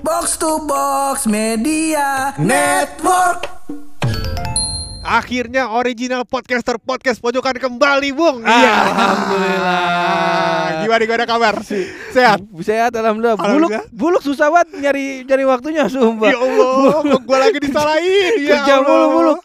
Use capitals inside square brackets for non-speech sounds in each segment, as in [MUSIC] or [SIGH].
Box to Box Media Network. Akhirnya original podcaster podcast pojokan kembali, Bung. Iya. Alhamdulillah. Gimana gimana kabar? Sehat. Sehat alhamdulillah. Buluk buluk susah banget nyari nyari waktunya sumpah. Ya Allah, kok gua lagi disalahin. Ya Kerja Allah. mulu buluk.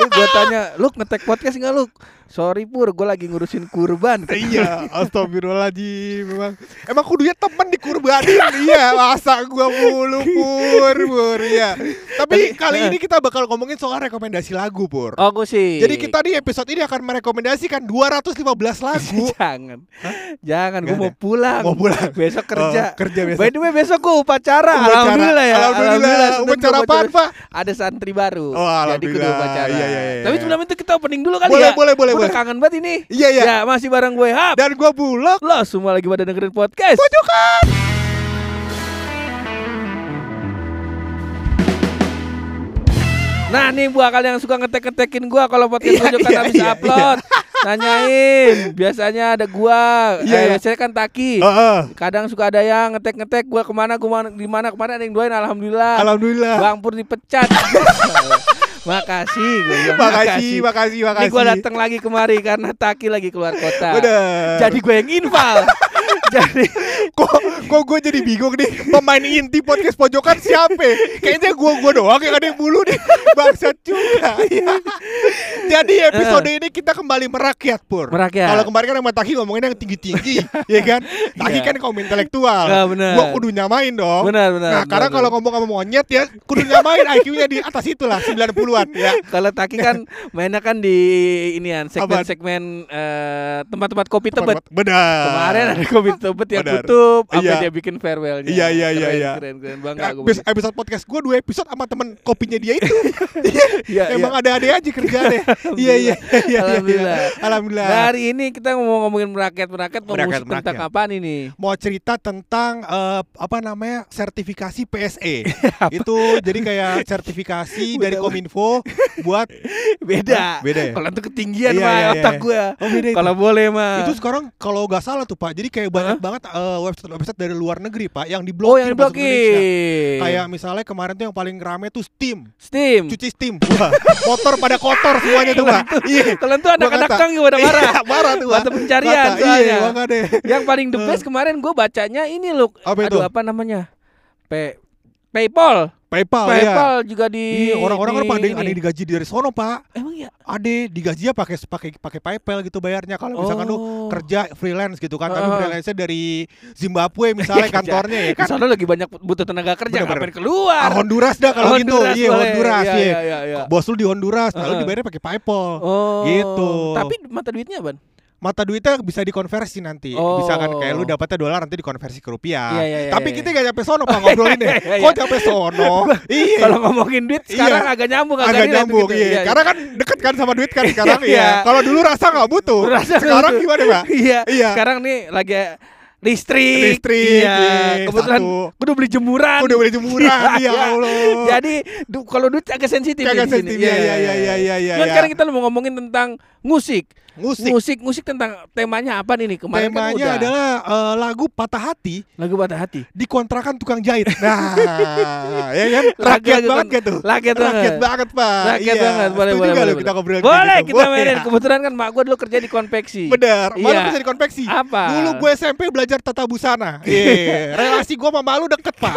gue tanya, "Luk ngetek podcast enggak, Luk?" Sorry Pur, gue lagi ngurusin kurban. Iya, astagfirullahaladzim memang. Emang kudunya temen di kurbanin Iya, masa gua mulu pur, pur ya. Tapi kali ini kita bakal ngomongin soal rekomendasi lagu, Pur. Oh, gue sih. Jadi kita di episode ini akan merekomendasikan 215 lagu. [LAUGHS] jangan. Jangan, gue mau pulang. Mau pulang? [LAUGHS] Besok kerja. Oh, kerja besok. By the way, besok gue upacara. Upacara. Alhamdulillah ya. Alhamdulillah. seneng Upacara apaan, Pak? Ada santri baru. Oh, Jadi kudu alhamdulillah. upacara. Iya, iya, iya, Tapi iya. sebelum itu kita opening dulu kali Boleh, ya. boleh, boleh, boleh. kangen banget ini. Iya, iya. Ya, masih bareng gue Hap. Dan gua bulog. Lo semua lagi pada dengerin podcast. Pojokan. Nah nih buat kalian yang suka ngetek-ngetekin gua kalau podcast Iya, pojokan iya, habis iya, upload. Nanyain, biasanya ada gua. Iya, eh, iya. biasanya kan Taki. Heeh. Kadang suka ada yang ngetek-ngetek gua ke mana gua mana- di mana kemarin ada yang doain alhamdulillah. Alhamdulillah. Bang Pur dipecat. [LAUGHS] makasih gue bilang, Makasih, makasih, makasih. Ini gua datang lagi kemari karena Taki lagi keluar kota. Bener. Jadi gue yang infal. [LAUGHS] Jadi kok kok gue jadi bingung nih pemain inti podcast pojokan siapa? Kayaknya gue gue doang yang ada yang bulu nih bangsat juga. jadi episode ini kita kembali merakyat pur. Merakyat. Kalau kemarin kan sama Taki ngomongin yang tinggi tinggi, ya kan? Taki Iya. kan kaum intelektual. Ya, bener. Gue kudu nyamain dong. Benar, benar, Nah karena kalau ngomong sama monyet ya kudu nyamain IQ-nya di atas itulah 90-an ya. Kalau Taki kan mainnya kan di inian segmen-segmen eh, tempat-tempat kopi tebet. Benar. Kemarin ada kopi yang Benar. tutup, apa Iya. dia bikin farewellnya. Iya, iya, iya, Keren, iya. Keren, keren, bangga Nah, gue. episode, episode podcast gue dua episode sama temen kopinya dia itu. [LAUGHS] Iya, Emang iya. ada ada aja kerjaannya. [LAUGHS] Iya iya iya. iya, Alhamdulillah. iya. Alhamdulillah. Nah, hari ini kita mau ngomongin merakyat merakyat mau Merakyat, musik tentang merakyat. apaan ini? Mau cerita tentang eh, apa namanya sertifikasi PSE. [LAUGHS] itu jadi kayak sertifikasi dari Kominfo buat Beda. Beda ya? Kalau itu ketinggian Iya, mah iya, otak iya. gua. Oh. Kalau boleh mah. itu sekarang kalau nggak salah tuh Pak. Jadi kayak banyak banget eh, website-website dari luar negeri Pak yang Oh, diblokir yang masuk Indonesia. diblokir. Kayak misalnya kemarin tuh yang paling rame tuh Steam. Steam. Cuci Steam. Wah, motor pada kotor [LAUGHS] semuanya tuh Pak. Iya. Kalian tuh anak-anak kang pada marah. Iya, marah tuh. Mata pencarian soalnya. Iya, makanya. Yang paling the best kemarin gue bacanya ini loh. Apa itu? Aduh apa namanya? Pay PayPal. PayPal, ya. PayPal juga di Iya, orang-orang kan pada ada yang digaji dari sono, Pak. Emang ya? Ade digajinya pakai pakai pakai PayPal gitu bayarnya kalau misalkan lu Oh. kerja freelance gitu kan, tapi Ah. freelance-nya dari Zimbabwe misalnya [LAUGHS] kantornya ya kan. sana lagi banyak butuh tenaga kerja Bener-bener. ngapain keluar? Ah, Honduras dah kalau gitu. Iya. Honduras, Iya, iya. iya, iya, iya. Bos lu di Honduras, nah lu Heeh. dibayarnya pakai PayPal. Oh. Gitu. Tapi mata duitnya ban? Mata duitnya bisa dikonversi nanti. Oh. Bisa kan kayak lu dapatnya dolar nanti dikonversi ke rupiah. Iya, iya, iya, Tapi iya. kita gak nyampe sono Pak [LAUGHS] ngobrolin ya. Iya, iya. Kok nyampe sono? [LAUGHS] Iya. Kalau ngomongin duit sekarang Iya. agak nyambung agak relate nyambung gitu. iya. Karena kan deket kan sama duit kan [LAUGHS] sekarang Iya. ya. Kalau dulu rasa nggak butuh. Rasa sekarang butuh. gimana Pak? Iya. Iya. Sekarang nih lagi listrik. Listrik, Iya. iya, Kebetulan satu. gue udah beli jemuran. Udah beli jemuran, [LAUGHS] ya Iya. Allah. Jadi du- kalau duit agak sensitif Kagak di sini. iya, iya, iya, iya, iya, iya, Cuman iya. sekarang kita mau ngomongin tentang musik. musik. Musik, musik tentang temanya apa nih? Kemarin kan Temanya udah. adalah eh, lagu patah hati lagu patah hati. dikontrakan tukang jahit. [LAUGHS] Nah, ya kan? Rakyat lagu banget gitu. rakyat banget. Rakyat banget, Pak. Rakyat Iya. banget, boleh boleh. lu boleh, kita boleh. ngobrol Boleh gitu? kita Boleh. mainin. Kebetulan kan mak gue dulu kerja di konveksi. Bener, malu Iya. bisa di konveksi. Apa? Dulu gue SMP belajar tata busana. [LAUGHS] Iya, relasi gue sama malu deket pak.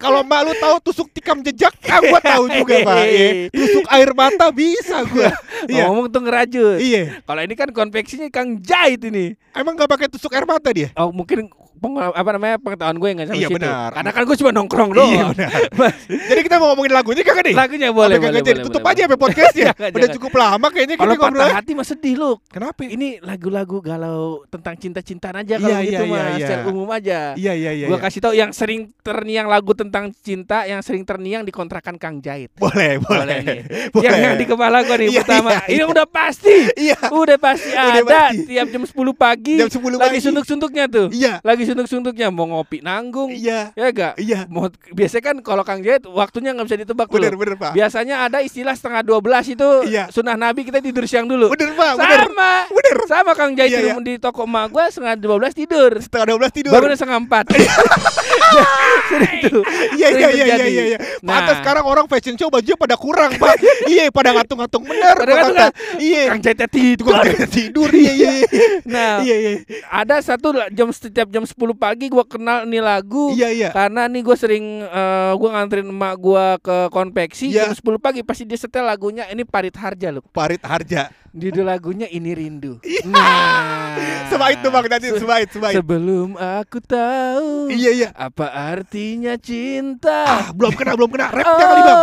Kalau malu tahu tusuk tikam jejak, ah gue tahu juga pak. Iya. Tusuk air mata bisa gue. [LAUGHS] Iya. Ngomong tuh ngerajut. Iya. Kalau ini kan konveksinya Kang Jahit ini. Emang gak pakai tusuk air mata dia? Oh mungkin peng- apa namanya pengetahuan gue nggak sampai Iya, situ. benar. Karena kan gue cuma nongkrong doang. Iya benar. [LAUGHS] Jadi kita mau ngomongin lagunya kagak nih? Lagunya boleh, Apa kagak boleh, jadi? boleh, Tutup boleh, aja sampai podcastnya. Jangan, [LAUGHS] Udah jangan. cukup lama kayaknya kita Kalau patah ngobrol. hati mah sedih lu. Kenapa? Ini lagu-lagu galau tentang cinta-cintaan aja kalau Iya, gitu iya, mah iya, iya. secara umum aja. Iya iya iya. Gua iya. kasih tahu yang sering terngiang lagu tentang cinta, yang sering terngiang dikontrakan Kang Jahit. Boleh boleh. nih. [LAUGHS] Boleh. Yang, yang di kepala gue nih Iya, pertama. iya, Ini iya. udah pasti. Iya. Udah pasti ada tiap jam 10 pagi. Jam 10 lagi pagi. suntuk-suntuknya tuh. Iya. Lagi suntuk-suntuknya mau ngopi nanggung. Iya. Ya gak? Iya. Mau biasanya kan kalau Kang Jahit waktunya nggak bisa ditebak tuh. Bener bener Pak. Biasanya ada istilah setengah 12 itu Iya. sunnah Nabi kita tidur siang dulu. Bener Pak, bener. Sama. Bener. Sama Kang Jahit Iya, di iya. di toko emak gua setengah 12 tidur. Setengah 12 tidur. Bangun setengah 4. [LAUGHS] Sering tuh. Iya iya iya iya iya. iya. Nah. Sekarang orang fashion show bajunya pada kurang, Pak. [LAUGHS] iya, pada ngatung-ngatung bener. Pada ngatung. Iya. Kang Jahitnya tidur. Tidur. Iya iya iya. Nah, Iya iya. ada satu jam setiap jam 10 pagi gua kenal nih lagu. Iya iya. Karena nih gue sering eh, gua nganterin emak gua ke konveksi Iya. jam 10 pagi pasti dia setel lagunya ini Parit Harja loh. Parit Harja. Judul lagunya ini rindu. Iya. Nah, tuh Bang nanti Se- sebait sebait. Sebelum aku tahu Iya iya. apa artinya cinta. Ah, belum kena belum kena rapnya kali, Bang.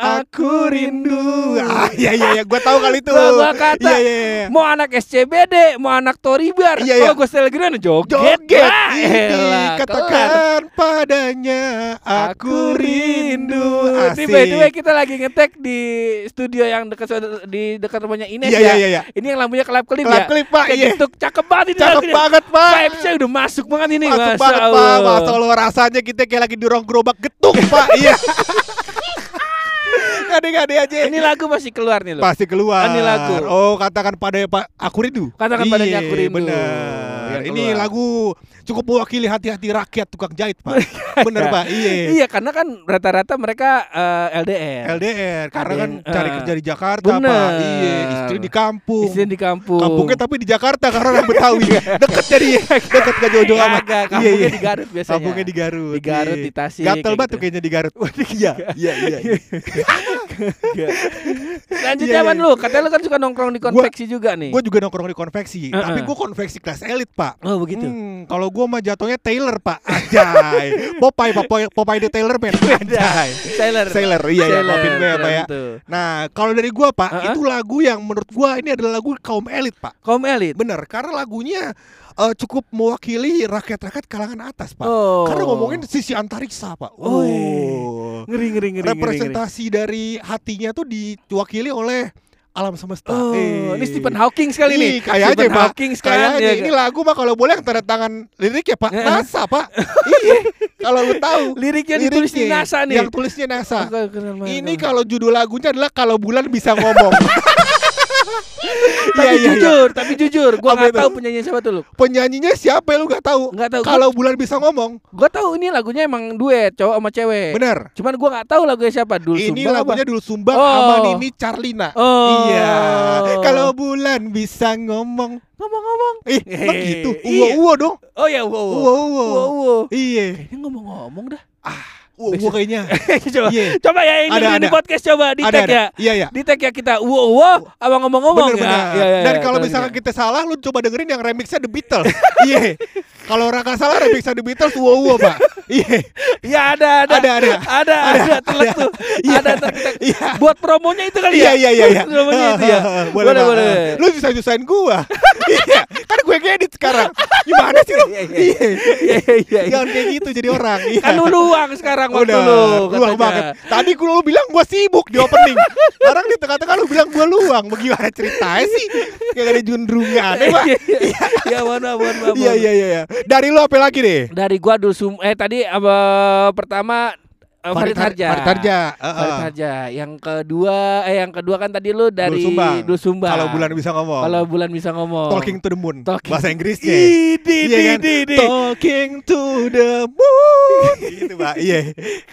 Oh, aku rindu. Ah, iya iya iya, gua tahu kali itu. Gua- gua kata, Iya iya iya. Mau anak SCBD, mau anak Toribar, Iya, kalau iya. gue setel gimana joget, Joget, Wah, Ini katakan padanya aku rindu. Ini by the way kita lagi ngetek di studio yang dekat di dekat rumahnya Ines Iya, ya. iya, iya, iya. Ini yang lampunya kelap kelip Kelap ya. kelip, Pak, Kayak iya. gitu, cakep banget ini Cakep lagunya. banget, Pak. Vibes-nya udah masuk banget ini. Masuk Masya banget Allah. Pak Masa Allah rasanya kita kayak lagi dorong gerobak getuk Pak Iya [LAUGHS] Gade-gade aja Ini lagu masih keluar nih loh. Pasti keluar Ini lagu. Oh katakan pada Pak Aku rindu Katakan Iya, padanya aku rindu. Bener Yang Ini keluar. lagu cukup mewakili hati-hati rakyat tukang jahit Pak [LAUGHS] Bener Pak Iya Iya karena kan rata-rata mereka eh, LDR. LDR Karena kan cari eh, kerja di Jakarta bener. Pak Iya Istri di kampung Istri di kampung. Kampungnya tapi di Jakarta karena orang Betawi [LAUGHS] Deket jadi Deket gak jauh-jauh amat Kagak, Iya, kampungnya iya. di Garut biasanya. Kampungnya di Garut Di Garut, iya. di Tasik, Gatel banget gitu. kayaknya di Garut Iya Iya iya iya. Iya, [LAUGHS] Ban iya. lu, katanya lu kan suka nongkrong di konveksi juga nih. Gue juga nongkrong di konveksi, tapi gue konveksi kelas elit pak. Oh begitu. Hmm, kalau gue mah jatuhnya Taylor pak, ajay. [LAUGHS] Popeye, Popeye, Popeye the Taylor man, ajay. Sailor. Sailor, iya ya, Sailor, maafin gue ya pak ya. Nah, kalau dari gue pak, Heeh. itu lagu yang menurut gue ini adalah lagu kaum elit pak. Kaum elit. Bener, karena lagunya eh, cukup mewakili rakyat-rakyat kalangan atas pak. Oh. Karena ngomongin sisi antariksa pak. Oh, Oh, Ngeri ngeri ngeri. ngeri, ngeri. representasi dari hatinya tuh diwakili oleh alam semesta. Oh, Eh. ini Stephen Hawking sekali nih. Ih, kayak aja Stephen Pak. Hawking sekali. aja. Ini lagu mah kalau boleh yang tanda tangan lirik ya Pak. NASA Pak. [LAUGHS] iya. Kalau lu tahu Liriknya ditulis di NASA nih. Yang tulisnya NASA. Ini kalau judul lagunya adalah kalau bulan bisa ngomong. [LAUGHS] tapi Iya, iya, iya. jujur, tapi jujur, gua nggak tahu penyanyi siapa tuh lu. Penyanyinya siapa ya lu nggak tahu? Nggak tahu. Kalau bulan bisa ngomong, Gua tahu ini lagunya emang duet cowok sama cewek. bener. Cuman gua nggak tahu lagunya siapa. Dul Ini Sumbang lagunya dulu Sumbang Oh. sama Nini Carlina. Oh. Iya. Kalau bulan bisa ngomong. ngomong-ngomong. Emang Eh, gitu. iya. Uwo-uwo dong. Oh ya. Uwo-uwo. Wow, wow. Iya. Kayaknya ngomong-ngomong dah. Uwo [LAUGHS] kayaknya. coba, Iya. coba ya ini Ada, di ada. podcast coba di Ada tag ada. ya. Iya ya. Di tag ya kita wow wow apa ngomong-ngomong Bener ya. bener. Iya, iya, Dan iya, kalau misalkan keren. kita salah, lu coba dengerin yang remixnya The Beatles. [LAUGHS] Iya. [LAUGHS] Kalau orang nggak salah remixnya The Beatles, wow wow pak. [LAUGHS] Iya. Iya ada ada Ada, ada. ada ada telek tuh. Iya. Ada ntar kita Iya. buat promonya itu kali Iya ya. iya iya iya. [LAUGHS] Promonya itu ya. boleh boleh. Lu susah susahin gua. [LAUGHS] Iya. Kan gue ngedit sekarang. Gimana sih lu? Iya, iya. Iya. Iya iya. iya. Jangan kayak gitu jadi orang. Iya. Kan lu luang sekarang waktu lu. luang banget. Tadi gua lu bilang gua sibuk di opening. Sekarang di tengah-tengah lu bilang gua luang. Bagaimana ceritanya sih? Kayak ada jundrungan, ya, Pak. Iya iya mohon maaf, Iya iya iya. Dari lu apa lagi deh? Dari gua dulu sum eh tadi apa pertama eh, Farid Harja. Farid Harja. heeh. Farid Harja. Yang kedua eh yang kedua kan tadi lu dari Dul Sumbang. Kalau bulan bisa ngomong. Kalau bulan bisa ngomong. Talking to the moon. Talking- Bahasa Inggrisnya. Idi, Iya di, kan? di, di. Talking to the moon. [LAUGHS] gitu, Pak. Iya.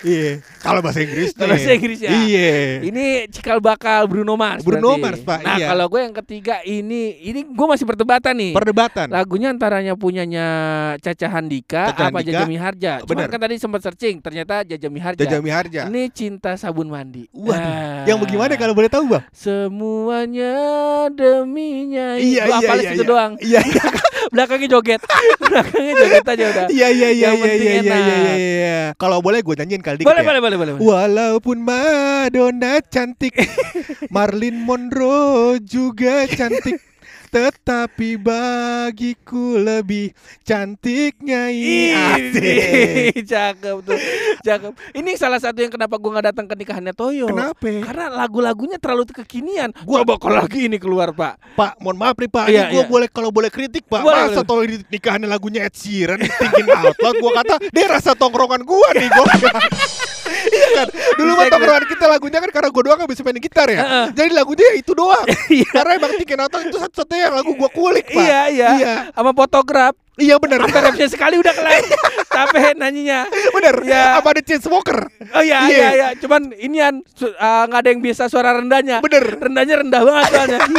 Iya. Kalau bahasa Inggrisnya. Kalau bahasa Inggris ya. Iya. Ini cikal bakal Bruno Mars. Bruno berarti. Mars, Pak, Nah, iya. kalau gue yang ketiga ini ini gue masih perdebatan nih. Perdebatan. Lagunya antaranya punyanya Caca Handika Caca apa Handika. Jaja Miharja. Cuman Bener. kan tadi sempat searching ternyata Jaja Miharja. Jaja Miharja. Ini cinta sabun mandi. Waduh. Nah. Yang bagaimana kalau boleh tahu, Bang? Semuanya deminya. Iya, Gua iya, iya, situ iya. doang. Iya, iya. [LAUGHS] Belakangnya joget. [LAUGHS] Belakangnya joget aja udah. Iya, iya, iya, iya, iya, iya, iya, iya, iya. Kalau boleh gue nyanyiin kali dikit Boleh, ya. boleh, boleh, boleh. boleh. Walaupun Madonna cantik, [LAUGHS] Marilyn Monroe juga cantik. Tetapi bagiku lebih cantiknya ini [LAUGHS] cakep tuh, cakep. Ini salah satu yang kenapa gua nggak datang ke nikahannya Toyo. Kenapa? Karena lagu-lagunya terlalu kekinian. Gua bakal lagi ini keluar, Pak. Pak, mohon maaf nih Pak, Iya, ini gue iya. boleh kalau boleh kritik Pak. Boleh, Masa di nikahannya lagunya Ed Sheeran, Thinking Out Loud, gue kata dia rasa tongkrongan gue nih gue. [LAUGHS] kan, dulu mah Segmen. tongkrongan kita lagunya kan karena gue doang gak bisa main gitar ya. Jadi lagunya ya itu doang. [LAUGHS] Iya. karena emang Out Loud itu satu-satunya yang lagu gue kulik Pak. Iya, iya. Iya, Sama fotograf. Iya bener. Sampai rapnya sekali udah kelar. [LAUGHS] Capek nyanyinya. bener. Iya. Apa ada Chainsmoker? Oh iya Iya. iya iya, cuman inian su- ah, nggak ada yang bisa suara rendahnya. Bener. Rendahnya rendah banget soalnya. [LAUGHS]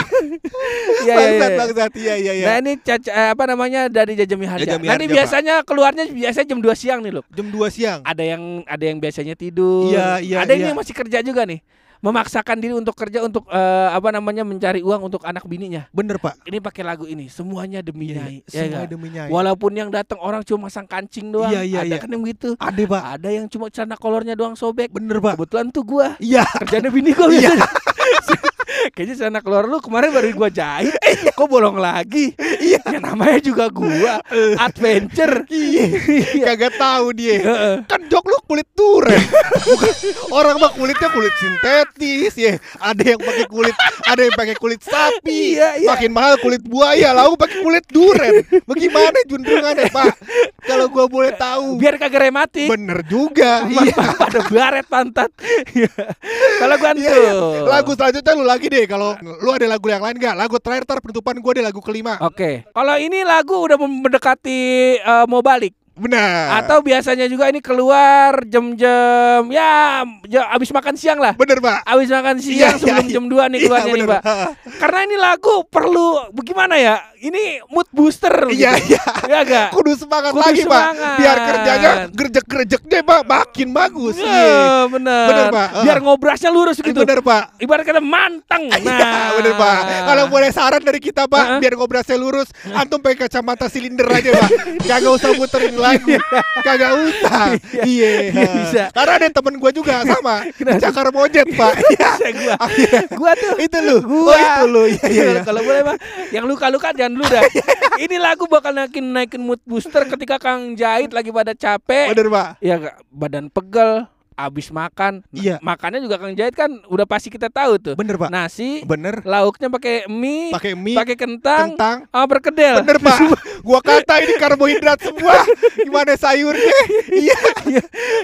Iya iya Bangsat, iya. bangsat. Iya, iya, iya. Nah ini caca, eh, apa namanya dari Jajami Harja. Jajami Nanti Harja, biasanya keluarnya biasanya jam 2 siang nih loh. Jam 2 siang. Ada yang ada yang biasanya tidur. Iya, iya, Ada iya. yang masih kerja juga nih. Memaksakan diri untuk kerja untuk eh, apa namanya mencari uang untuk anak bininya. Bener Pak. Ini pakai lagu ini semuanya demi nyai. ya Semua nggak? demi nyai. Walaupun yang datang orang cuma masang kancing doang. Iya, iya, ada iya. kan yang gitu. Ada Pak. Ada yang cuma celana kolornya doang sobek. Bener Pak. Kebetulan tuh gua Iya. kerjanya bini gua Iya. [LAUGHS] Kayaknya celana keluar lu kemarin baru gua jahit, kok bolong lagi? Iya, ya namanya juga gua adventure. Iya. Kagak tahu dia. Kan jok lu kulit duren Bukan, orang mah kulitnya kulit sintetis ya ada yang pakai kulit ada yang pakai kulit sapi Iya, iya. makin mahal kulit buaya lalu pakai kulit duren bagaimana juntrungannya pak kalau gua boleh tahu Biar kagak rematik. bener juga iya pada baret pantat. Iya. Kalau gua Iya, iya. tuh. lagu selanjutnya lu lagi deh kalau lu ada lagu yang lain gak lagu terakhir tar penutupan gua deh lagu kelima Oke. Kalau ini lagu udah mendekati eh, mau balik. Benar Atau biasanya juga ini keluar jam-jam ya ja- abis makan siang lah. bener pak Abis makan Iya, siang iya, sebelum iya. jam 2 nih Iya, keluarnya nih, bener. Pak. Karena ini lagu perlu bagaimana ya? Ini mood booster Iya, gitu. iya. Ya enggak? kudu semangat Kudu lagi pak semangat. biar kerjanya gerjek-gerjek deh pak makin bagus Iya, iya bener. Bener, Pak. Biar ngobrasnya lurus gitu. bener pak Ibarat kata manteng. [LAUGHS] Nah, Iya bener pak Kalau boleh saran dari kita pak Heeh. Biar ngobrasnya lurus Antum pakai kacamata silinder aja pak [LAUGHS] Kagak usah muterin lagu. Kagak usah Iya. Bisa. Karena ada temen gue juga sama? Cakar monyet pak. Iya Bisa gua. gua tuh. Itu lu. Gua. Oh itu lu. Iya iya iya. Kalau boleh mah yang luka-luka jangan dulu dah. Ini lagu bakal naikin naikin mood booster ketika Kang Jahit lagi pada capek. Bener pak. Ya badan pegel, abis makan. Nah, Iya. Makannya juga Kang Jahit kan udah pasti kita tahu tuh. Bener pak Nasi, Bener lauknya pakai mie, Pakai mie pakai kentang, Kentang sama perkedel. Bener pak [LAUGHS] Gua kata ini karbohidrat semua [LAUGHS] Gimana sayurnya [LAUGHS] Iya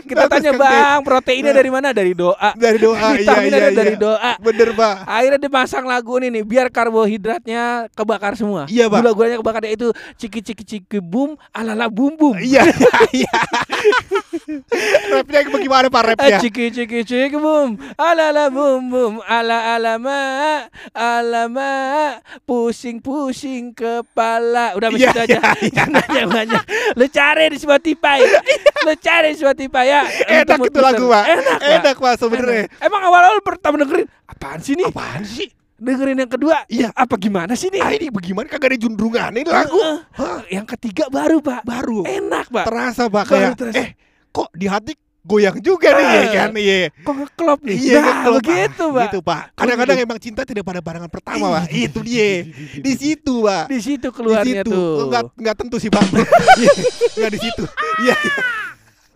Kita Bagus, tanya. Bang, proteinnya dari mana? Dari doa. Dari doa Iya Vitaminnya iya dari iya doa. Bener pak Akhirnya dia pasang lagu ini nih biar karbohidratnya kebakar semua. Iya, Pak. Gula-gulanya kebakar itu ciki ciki ciki bum ala bum bum. Iya iya iya Rapnya bagaimana pak rapnya ciki ciki ciki bum ala bum bum ala ala ma ala ma. Pusing pusing kepala. Udah Iya, begitu aja. iya, iya. [LAUGHS] banyak banyak lu cari di Spotify. [LAUGHS] Lu cari di Spotify ya. Enak itu lagu pak. Enak. Enak pak sebenernya Enak. emang awal-awal pertama dengerin? Apaan sih nih Apaan sih? Dengerin yang kedua? Iya. apa gimana sih nih Ah ini bagaimana? Kagak ada juntrungan ini lagu. Hah, yang ketiga baru pak. Baru. Enak pak. Terasa pak Baru kayak terasa. Eh kok di hati goyang juga nih ya Eh. kan Iya. kok ngeklop nih? Iya nah, kalau begitu pak. Gitu pak. Kadang-kadang emang cinta tidak pada barangan pertama pak. Itu dia. Di situ pak. Di situ Di keluarnya situ. tuh. Enggak, enggak tentu sih pak. [LAUGHS] Iya, Enggak di situ. Iya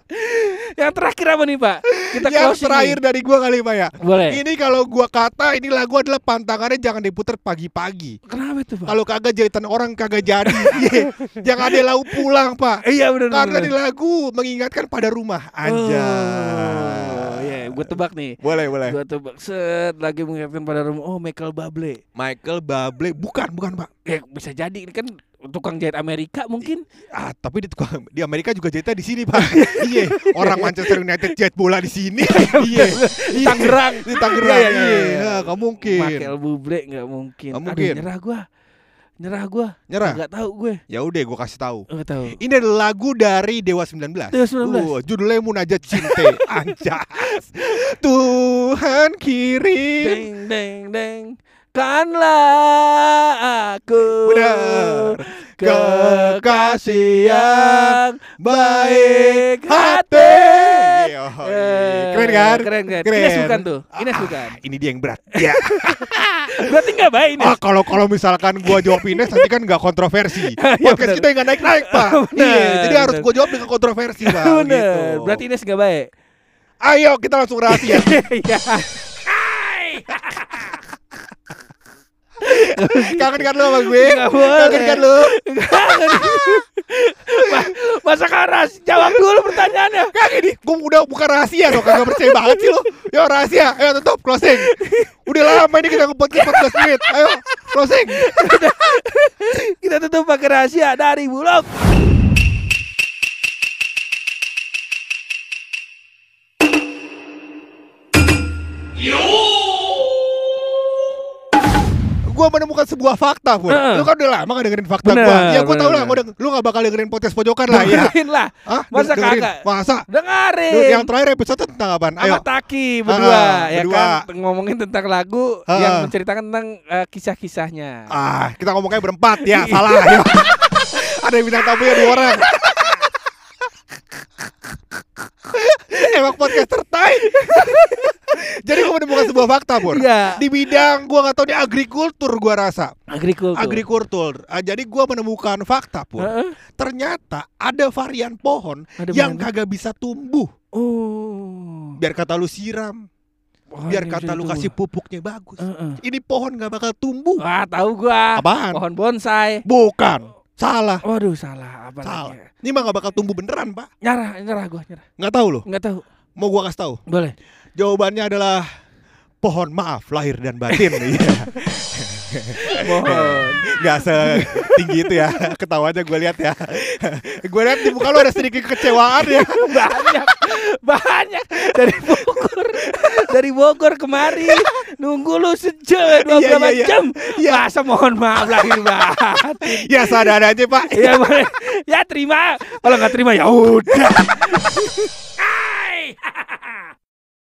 [LAUGHS] yang terakhir apa nih pak? Kita Yang terakhir nih. dari gua kali pak ya. Boleh. Ini kalau gua kata Ini lagu adalah pantangannya jangan diputer pagi-pagi. Kenapa itu pak? Kalau kagak jahitan orang kagak jadi. Iya. [LAUGHS] Jangan ada lau pulang pak. Iya benar Karena di lagu mengingatkan pada rumah aja. oh iya gue tebak nih. Boleh, boleh. gue tebak. Set lagi mengingatkan pada rumah. Oh Michael Bublé. Michael Bublé. Bukan, bukan, Pak. ya bisa jadi. Ini kan tukang jahit Amerika mungkin Ah, tapi di, tukang- di Amerika juga jahitnya di sini, Pak. iya, orang Manchester United jahit bola di sini. iya. Iya. Tangerang. Di Tangerang. Iya, Iya, iya, iya. Nah, nggak mungkin. Michael Bublé nggak mungkin Nggak Aduh, mungkin. nyerah gue nyerah gue Nyerah. nggak tahu gue Ya udah, gue kasih tahu. nggak tahu Ini adalah lagu dari Dewa 19. Dewa 19. Uh, judulnya Munajat Cinta. [LAUGHS] Anjas. Tuhan kirim. deng deng deng kanlah aku Benar. kekasih yang baik hati Eh, keren kan? Keren kan? Keren. Ines bukan tuh. Ines Ah, bukan. Ini dia yang berat. Ya. [LAUGHS] Berarti nggak baik Ines. Ah, kalau kalau misalkan gua jawab Ines nanti kan nggak kontroversi. [LAUGHS] Iya, Podcast bener. kita nggak naik-naik, Pak. [LAUGHS] Bener, Iya, jadi harus bener. gua jawab dengan kontroversi, Pak. Bener. Gitu. Berarti Ines nggak baik. Ayo kita langsung rahasia. Iya. Kangen kan lu sama gue? Kangen kan lu? Ma- Masa karas jawab dulu pertanyaannya. Kagak ini, gue udah bukan rahasia dong, kagak percaya banget sih lu. Yo rahasia, ayo tutup closing. Udah lama ini kita nge-podcast 14 menit. Ayo closing. Kita tutup pakai rahasia dari Bulog. Gue menemukan sebuah fakta pun. Heeh. Lu kan udah lama gak dengerin fakta gue. Ya gue tau lah, gua deng- lu gak bakal dengerin podcast pojokan lah ya. Dengerin lah. Hah? Masa Dengerin? kagak? Masa? Dengerin. Yang terakhir episode tentang apaan? Ayo. sama Taki berdua Ah, ya berdua. kan ngomongin tentang lagu Ah. yang menceritakan tentang eh, kisah-kisahnya. Ah, kita ngomongnya berempat ya, salah. Ayo. [LAUGHS] Ada yang bintang tamunya dua orang. [LAUGHS] Emang podcaster tai. Jadi gue menemukan sebuah fakta, Pur. Iya. Di bidang gue gak tahu di agrikultur gue rasa. Agrikultur. Agrikultur. Ah, jadi gue menemukan fakta, Pur. Heeh. Ternyata ada varian pohon Ada yang varian. kagak bisa tumbuh. Oh. Biar kata lu siram, biar ini kata lu kasih pupuknya bagus. Heeh. Ini pohon gak bakal tumbuh. Wah, tahu gua. Apaan? Pohon bonsai. Bukan. Salah. Waduh, salah. Apa Salah. lagi? Ini mah gak bakal tumbuh beneran, Pak. Nyerah, nyerah gua, nyerah. Nggak tahu loh. Enggak tahu. Mau gua kasih tahu. Boleh. Jawabannya adalah pohon maaf lahir dan batin. [LAUGHS] Iya. Mohon. Gak setinggi itu ya. Ketawanya gue lihat ya. gue lihat di muka lu ada sedikit kecewaan ya. banyak banyak dari Bogor dari Bogor kemari nunggu lu sejam dua Iya, iya, iya. jam Iya. masa mohon maaf lahir batin Ya sadar aja pak. ya ya terima kalau nggak terima ya udah. [LAUGHS]